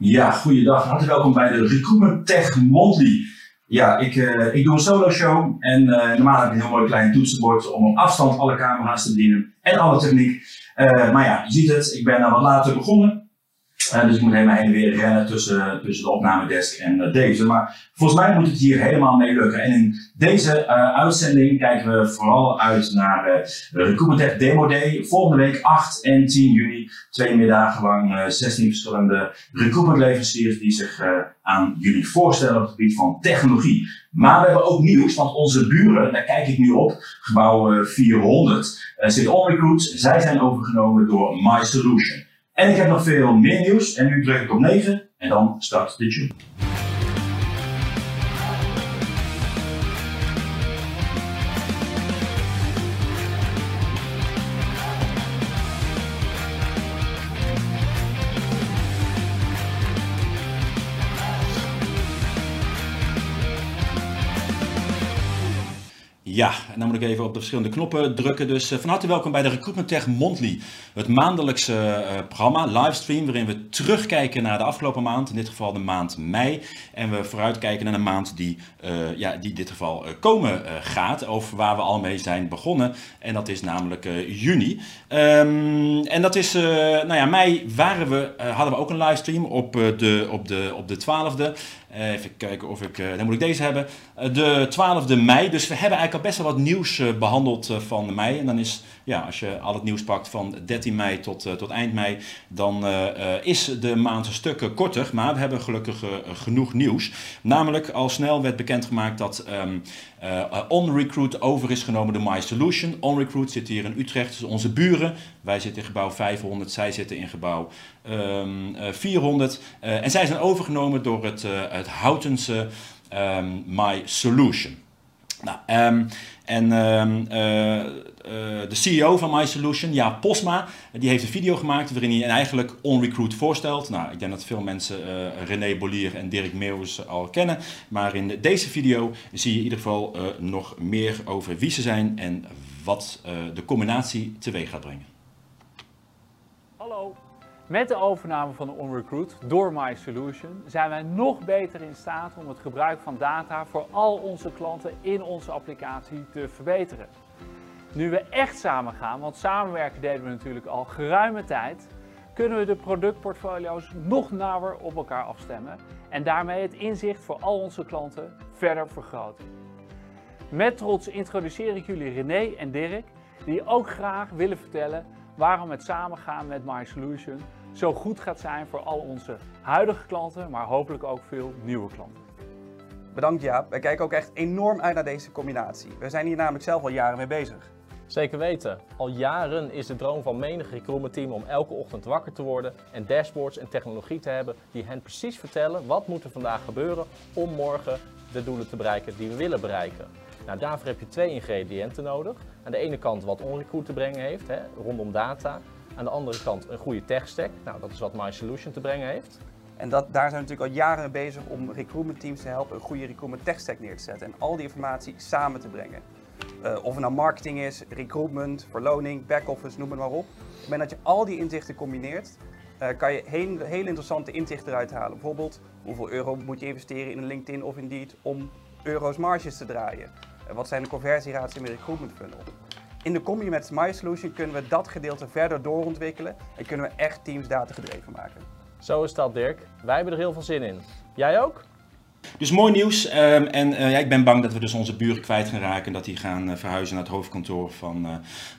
Ja, goeiedag. Hartelijk welkom bij de Recruitment Tech Monthly. Ja, ik, uh, ik doe een solo show en uh, normaal heb ik een heel mooi klein toetsenbord om op afstand alle camera's te bedienen en alle techniek. Uh, maar ja, je ziet het, ik ben wat later begonnen. Dus ik moet helemaal heen en weer rennen tussen, tussen de opnamedesk en uh, deze. Maar volgens mij moet het hier helemaal mee lukken. En in deze uh, uitzending kijken we vooral uit naar de Recruitment Demo Day. Volgende week 8 en 10 juni. Twee middagen lang 16 verschillende recruitment leveranciers die zich aan jullie voorstellen op het gebied van technologie. Maar we hebben ook nieuws, want onze buren, daar kijk ik nu op, gebouw 400, zit OnRecruit. Zij zijn overgenomen door My Solution. En ik heb nog veel meer nieuws. En nu druk ik op 9 en dan start de tune. Ja, en dan moet ik even op de verschillende knoppen drukken. Dus uh, van harte welkom bij de Recruitment Tech Monthly. Het maandelijkse uh, programma, livestream, waarin we terugkijken naar de afgelopen maand. In dit geval de maand mei. En we vooruitkijken naar een maand die, uh, ja, die in dit geval komen gaat. Of waar we al mee zijn begonnen. En dat is namelijk juni. Um, en dat is, nou ja, mei waren we, hadden we ook een livestream op, de, op, de, op de 12e. Even kijken of ik, dan moet ik deze hebben. de 12e mei. Dus we hebben eigenlijk al best wel wat nieuws behandeld van mei. En dan is, ja, als je al het nieuws pakt van 13 mei tot, uh, tot eind mei, dan uh, is de maand een stuk korter. Maar we hebben gelukkig genoeg nieuws. Namelijk, al snel werd bekendgemaakt dat um, OnRecruit over is genomen door My Solution. OnRecruit zit hier in Utrecht, onze buren. Wij zitten in gebouw 500, zij zitten in gebouw um, 400. en zij zijn overgenomen door het, het Houtense um, My Solution. Nou, en um, uh, uh, de CEO van MySolution, ja, Posma, die heeft een video gemaakt waarin hij eigenlijk OnRecruit voorstelt. Nou, ik denk dat veel mensen uh, René Bollier en Dirk Meeuwis al kennen. Maar in deze video zie je in ieder geval nog meer over wie ze zijn en wat de combinatie teweeg gaat brengen. Met de overname van OnRecruit door MySolution zijn wij nog beter in staat om het gebruik van data voor al onze klanten in onze applicatie te verbeteren. Nu we echt samen gaan, want samenwerken deden we natuurlijk al geruime tijd, kunnen we de productportfolio's nog nauwer op elkaar afstemmen en daarmee het inzicht voor al onze klanten verder vergroten. Met trots introduceer ik jullie René en Dirk, die ook graag willen vertellen waarom het samengaan met MySolution zo goed gaat zijn voor al onze huidige klanten, maar hopelijk ook veel nieuwe klanten. Bedankt Jaap. Wij kijken ook echt enorm uit naar deze combinatie. We zijn hier namelijk zelf al jaren mee bezig. Zeker weten. Al jaren is de droom van menig recruitment team om elke ochtend wakker te worden en dashboards en technologie te hebben die hen precies vertellen wat moet er vandaag gebeuren om morgen de doelen te bereiken die we willen bereiken. Nou, daarvoor heb je twee ingrediënten nodig. Aan de ene kant wat OnRecruit te brengen heeft, hè, rondom data. Aan de andere kant een goede tech stack. Nou, dat is wat MySolution te brengen heeft. En dat, daar zijn we natuurlijk al jaren bezig om recruitment teams te helpen een goede recruitment tech stack neer te zetten. En al die informatie samen te brengen. Uh, of het nou marketing is, recruitment, verloning, back-office, noem het maar op. Op het moment dat je al die inzichten combineert, uh, kan je heel, interessante inzichten eruit halen. Bijvoorbeeld, hoeveel euro moet je investeren in een LinkedIn of Indeed om euro's marges te draaien? Wat zijn de conversieratio's in een recruitment funnel? In de combi met MySolution kunnen we dat gedeelte verder doorontwikkelen en kunnen we echt teams data gedreven maken. Zo is dat Dirk. Wij hebben er heel veel zin in. Jij ook? Dus mooi nieuws. Um, en uh, ja, ik ben bang dat we dus onze buren kwijt gaan raken. En dat die gaan uh, verhuizen naar het hoofdkantoor van, uh,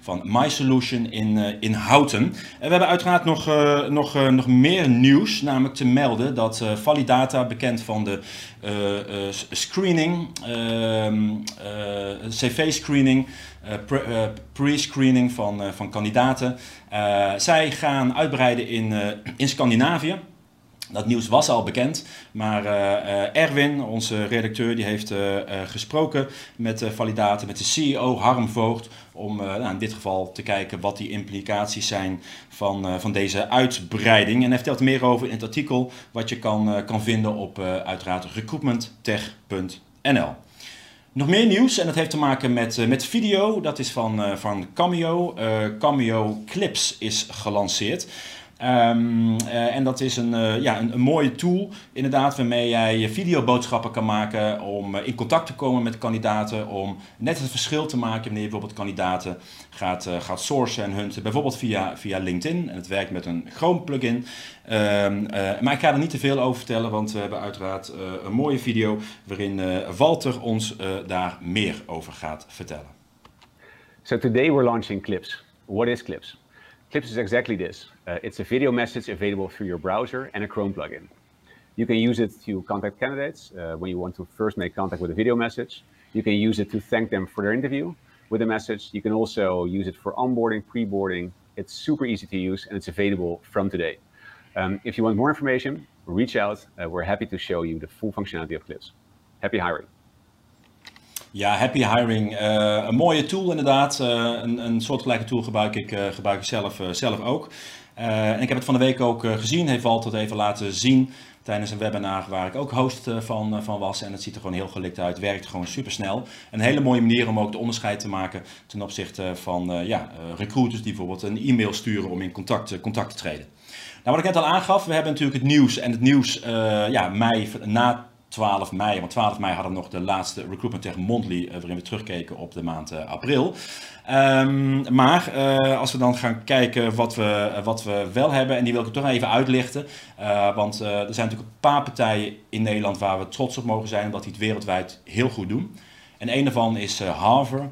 van MySolution in, in Houten. En we hebben uiteraard nog, nog, nog meer nieuws. Namelijk te melden dat Validata, bekend van de screening, ehm, cv-screening, pre-screening van, van kandidaten. zij gaan uitbreiden in, in Scandinavië. Dat nieuws was al bekend, maar uh, Erwin, onze redacteur, die heeft uh, gesproken met de validaten, met de CEO Harm Voogd, om nou, in dit geval te kijken wat die implicaties zijn van, van deze uitbreiding. En hij vertelt meer over in het artikel, wat je kan, kan vinden op uiteraard recruitmenttech.nl. Nog meer nieuws en dat heeft te maken met, met video. Dat is van, van Cameo. Cameo Clips is gelanceerd. Eh, en dat is een, eh, ja, een, mooie tool, inderdaad, waarmee jij videoboodschappen kan maken om in contact te komen met kandidaten, om net het verschil te maken wanneer je bijvoorbeeld kandidaten gaat, gaat sourcen en hunten, bijvoorbeeld via, via LinkedIn. En het werkt met een Chrome plugin. Ehm, maar ik ga er niet te veel over vertellen, want we hebben uiteraard een mooie video waarin Walter ons daar meer over gaat vertellen. So today we're launching Clips. What is Clips? Clips is exactly this. Uh, it's a video message available through your browser and a Chrome plugin. You can use it to contact candidates uh, when you want to first make contact with a video message. You can use it to thank them for their interview with a message. You can also use it for onboarding, pre-boarding. It's super easy to use and it's available from today. Um, if you want more information, reach out. Uh, we're happy to show you the full functionality of Clips. Happy hiring. Ja, Happy Hiring. Uh, een mooie tool inderdaad. Uh, een, een soortgelijke tool gebruik ik, uh, gebruik ik zelf, zelf ook. en ik heb het van de week ook gezien. Heeft Walter het even laten zien tijdens een webinar waar ik ook host van, van was. En het ziet er gewoon heel gelikt uit. Werkt gewoon super snel. Een hele mooie manier om ook het onderscheid te maken ten opzichte van ja, recruiters die bijvoorbeeld een e-mail sturen om in contact, contact te treden. Nou, wat ik net al aangaf, we hebben natuurlijk het nieuws. En het nieuws ja, mei na 12 mei. Want 12 mei hadden we nog de laatste Recruitment Tech Monthly, uh, waarin we terugkeken op de maand uh, april. Um, maar uh, als we dan gaan kijken wat we, wat we wel hebben, en die wil ik toch even uitlichten. want er zijn natuurlijk een paar partijen in Nederland waar we trots op mogen zijn, omdat die het wereldwijd heel goed doen. En een daarvan is Harvard.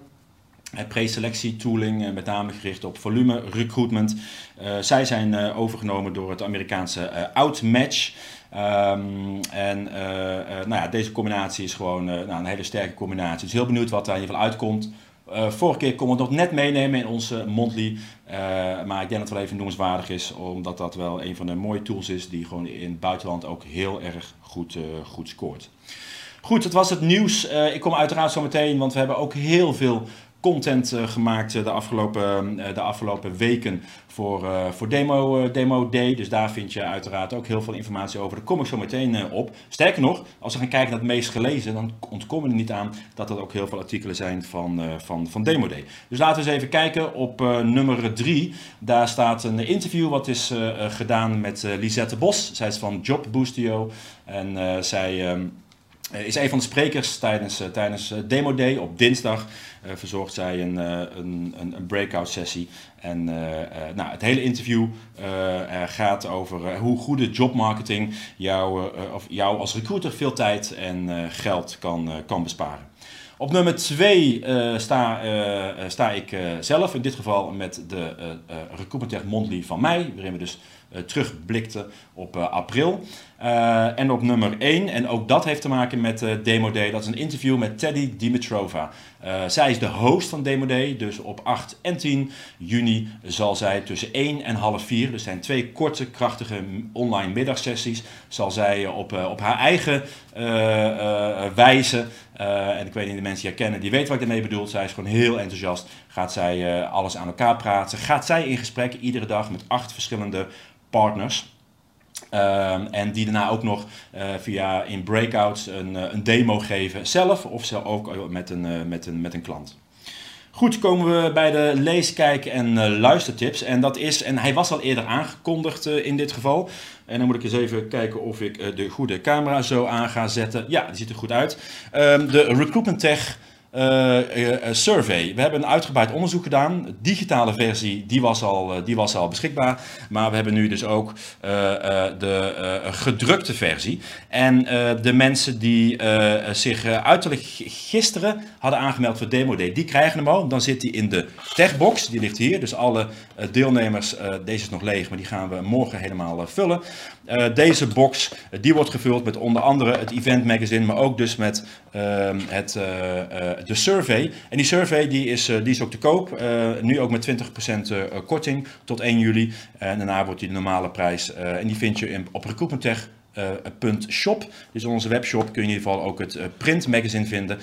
Preselectie tooling, met name gericht op volume recruitment. zij zijn overgenomen door het Amerikaanse Outmatch. Um, en nou ja, deze combinatie is gewoon nou, een hele sterke combinatie. Dus heel benieuwd wat daar in ieder geval uitkomt. vorige keer kon we het nog net meenemen in onze Monthly. maar ik denk dat het wel even noemenswaardig is, omdat dat wel een van de mooie tools is die gewoon in het buitenland ook heel erg goed, goed scoort. Goed, dat was het nieuws. ik kom uiteraard zo meteen, want we hebben ook heel veel content uh, gemaakt uh, de, afgelopen, uh, de afgelopen weken voor, voor demo, demo Day. Dus daar vind je uiteraard ook heel veel informatie over. Daar kom ik zo meteen op. Sterker nog, als we gaan kijken naar het meest gelezen, dan ontkomen we er niet aan dat er ook heel veel artikelen zijn van, van, van Demo Day. Dus laten we eens even kijken op nummer 3. Daar staat een interview wat is gedaan met Lisette Bos. Zij is van Job Boostio en zij... Um, is een van de sprekers tijdens, tijdens Demo Day op dinsdag. Uh, verzorgt zij een, uh, een, een, breakout sessie. En uh, nou, het hele interview gaat over hoe goede jobmarketing jou, of jou als recruiter veel tijd en geld kan, kan besparen. Op nummer 2 sta, sta ik zelf, in dit geval met de Recruitment Tech Monthly van mij, waarin we dus terugblikten op april. Uh, en op nummer 1, en ook dat heeft te maken met uh, Demo Day, dat is een interview met Teddy Dimitrova. Uh, zij is de host van Demo Day, dus op 8 en 10 juni zal zij tussen 1 en half 4, dus zijn twee korte, krachtige online middagsessies, zal zij op, op haar eigen wijze, en ik weet niet, de mensen die haar kennen, die weten wat ik daarmee bedoel, zij is gewoon heel enthousiast, gaat zij alles aan elkaar praten, gaat zij in gesprek iedere dag met acht verschillende partners. Uh, en die daarna ook nog uh, via in breakouts een, uh, een, demo geven zelf of zelf ook met een, met een, met een klant. Goed, komen we bij de lees, kijk en luistertips. En dat is, en hij was al eerder aangekondigd in dit geval. En dan moet ik eens even kijken of ik de goede camera zo aan ga zetten. Ja, die ziet er goed uit. Ehm, de Recruitment Tech survey. We hebben een uitgebreid onderzoek gedaan. De digitale versie die was, al, die was al beschikbaar. Maar we hebben nu dus ook de gedrukte versie. En de mensen die zich uiterlijk gisteren hadden aangemeld voor Demo Day, die krijgen hem al. Dan zit hij in de techbox. Die ligt hier. Dus alle deelnemers, deze is nog leeg, maar die gaan we morgen helemaal vullen. Deze box die wordt gevuld met onder andere het event magazine, maar ook dus met ehm, het de survey. En die survey die is, eh, die is ook te koop. Eh, nu ook met 20% eh, korting tot 1 juli. En daarna wordt die de normale prijs. en die vind je in, op recruitmenttech.shop. Uh, dus onze webshop kun je in ieder geval ook het print magazine vinden.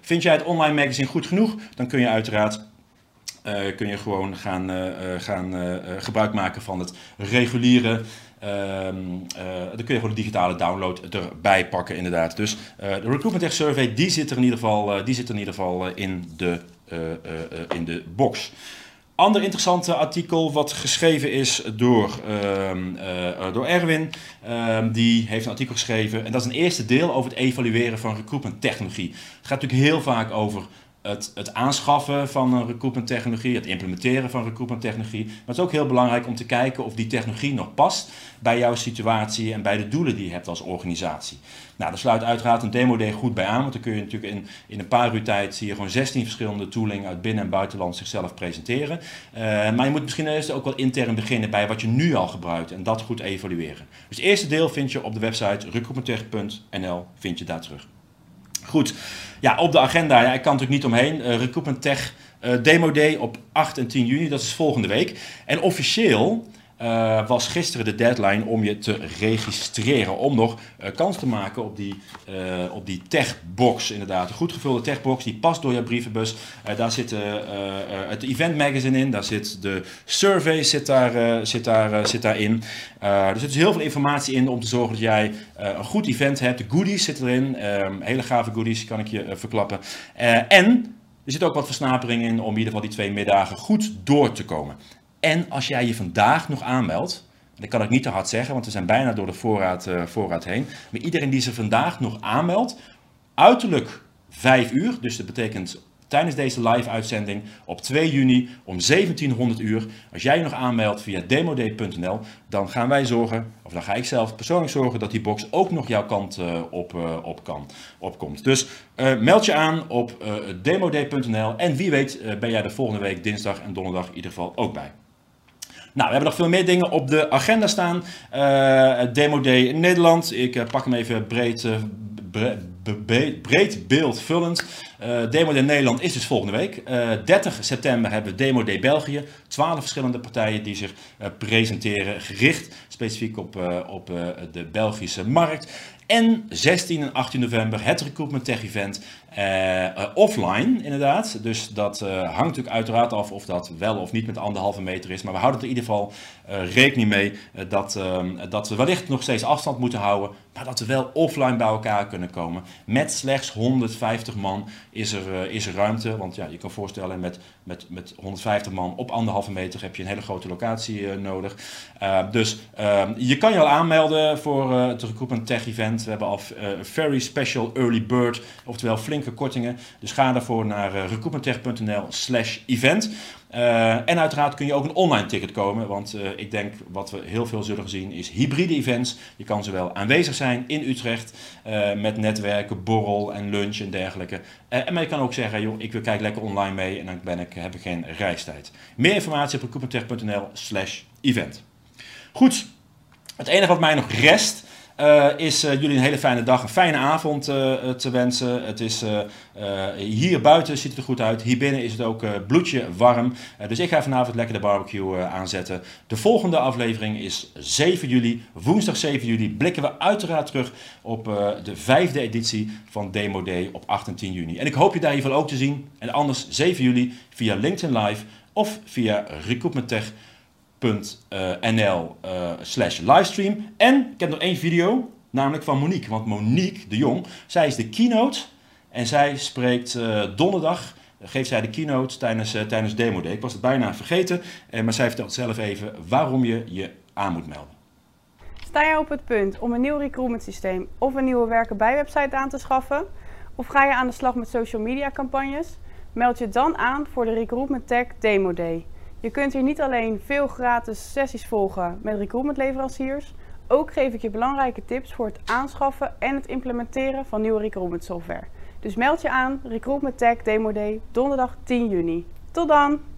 vind jij het online magazine goed genoeg? Dan kun je uiteraard kun je gewoon gaan, gaan gebruik maken van het reguliere dan kun je gewoon de digitale download erbij pakken inderdaad. Dus uh, de Recruitment Tech Survey die zit er in ieder geval, uh, die zit er in, ieder geval in, de, in de box. Ander interessante artikel wat geschreven is door, ehm, eh, door Erwin. Ehm, die heeft een artikel geschreven en dat is een eerste deel over het evalueren van recruitment technologie. Het gaat natuurlijk heel vaak over het, het, aanschaffen van recruitment technologie, het implementeren van recruitment technologie. Maar het is ook heel belangrijk om te kijken of die technologie nog past bij jouw situatie en bij de doelen die je hebt als organisatie. Nou, daar sluit uiteraard een demo day goed bij aan, want dan kun je natuurlijk in, in een paar uur tijd zie je gewoon 16 verschillende tooling uit binnen- en buitenland zichzelf presenteren. Uh, maar je moet misschien eerst ook wel intern beginnen bij wat je nu al gebruikt en dat goed evalueren. Dus het eerste deel vind je op de website recruitmenttech.nl, vind je daar terug. Goed, ja, op de agenda, ja, ik kan natuurlijk niet omheen. Uh, Recruitment Tech uh, Demo Day op 8 en 10 juni, dat is volgende week. En officieel uh, was gisteren de deadline om je te registreren. Om nog uh, kans te maken op die, uh, op die techbox. Inderdaad, een goed gevulde techbox. Die past door je brievenbus. daar zit het event magazine in. Daar zit de survey zit daar, zit daar, zit daarin. er zit dus heel veel informatie in om te zorgen dat jij een goed event hebt. De goodies zitten erin. Ehm, hele gave goodies kan ik je verklappen. en er zit ook wat versnapering in om in ieder geval die twee middagen goed door te komen. En als jij je vandaag nog aanmeldt, dat kan ik niet te hard zeggen, want we zijn bijna door de voorraad, uh, voorraad heen. Maar iedereen die zich vandaag nog aanmeldt, uiterlijk 5 uur, dus dat betekent tijdens deze live uitzending op 2 juni om 1700 uur. Als jij je nog aanmeldt via demoday.nl, dan gaan wij zorgen, of dan ga ik zelf persoonlijk zorgen dat die box ook nog jouw kant uh, op, uh, op kan, opkomt. Dus meld je aan op demoday.nl en wie weet ben jij de volgende week dinsdag en donderdag in ieder geval ook bij. Nou, we hebben nog veel meer dingen op de agenda staan. Uh, Demo Day Nederland. Ik uh, pak hem even breed, bre breed beeldvullend. Demo Day Nederland is dus volgende week. 30 september hebben we Demo Day België. 12 verschillende partijen die zich presenteren, gericht specifiek op, op de Belgische markt. En 16 en 18 november het Recruitment Tech Event uh, uh, offline inderdaad. Dus dat uh, hangt natuurlijk uiteraard af of dat wel of niet met anderhalve meter is. Maar we houden er in ieder geval rekening mee dat, ehm, dat we wellicht nog steeds afstand moeten houden. Maar dat we wel offline bij elkaar kunnen komen. Met slechts 150 man is er, is er ruimte. Want ja, je kan voorstellen met, met, met 150 man op anderhalve meter heb je een hele grote locatie nodig. dus ehm, je kan je al aanmelden voor het Recruitment Tech Event. We hebben al een very special early bird, oftewel flink kortingen. Dus ga daarvoor naar uh, recruitmenttech.nl slash event. Uh, en uiteraard kun je ook een online ticket komen, want ik denk wat we heel veel zullen zien is hybride events. Je kan zowel aanwezig zijn in Utrecht met netwerken, borrel en lunch en dergelijke. maar je kan ook zeggen, joh, ik wil kijken lekker online mee en dan ben ik, heb ik geen reistijd. Meer informatie op recruitmenttech.nl slash event. Goed, het enige wat mij nog rest uh, is uh, jullie een hele fijne dag, een fijne avond uh, te wensen. Het is, hier buiten ziet het er goed uit, hier binnen is het ook bloedje warm. dus ik ga vanavond lekker de barbecue aanzetten. De volgende aflevering is 7 juli, woensdag 7 juli. Blikken we uiteraard terug op de vijfde editie van Demo Day op 8 en 10 juni. En ik hoop je daar geval ook te zien. En anders 7 juli via LinkedIn Live of via Recruitment nl uh, slash livestream. En ik heb nog één video, namelijk van Monique. Want Monique de Jong, zij is de keynote. En zij spreekt uh, donderdag, geeft zij de keynote tijdens, uh, tijdens Demo Day. Ik was het bijna vergeten, maar zij vertelt zelf even waarom je je aan moet melden. Sta jij op het punt om een nieuw recruitment systeem of een nieuwe werken bij website aan te schaffen? Of ga je aan de slag met social media campagnes? Meld je dan aan voor de Recruitment Tech Demo Day. Je kunt hier niet alleen veel gratis sessies volgen met recruitment leveranciers, ook geef ik je belangrijke tips voor het aanschaffen en het implementeren van nieuwe recruitment software. Dus meld je aan Recruitment Tech Demo Day donderdag 10 juni. Tot dan!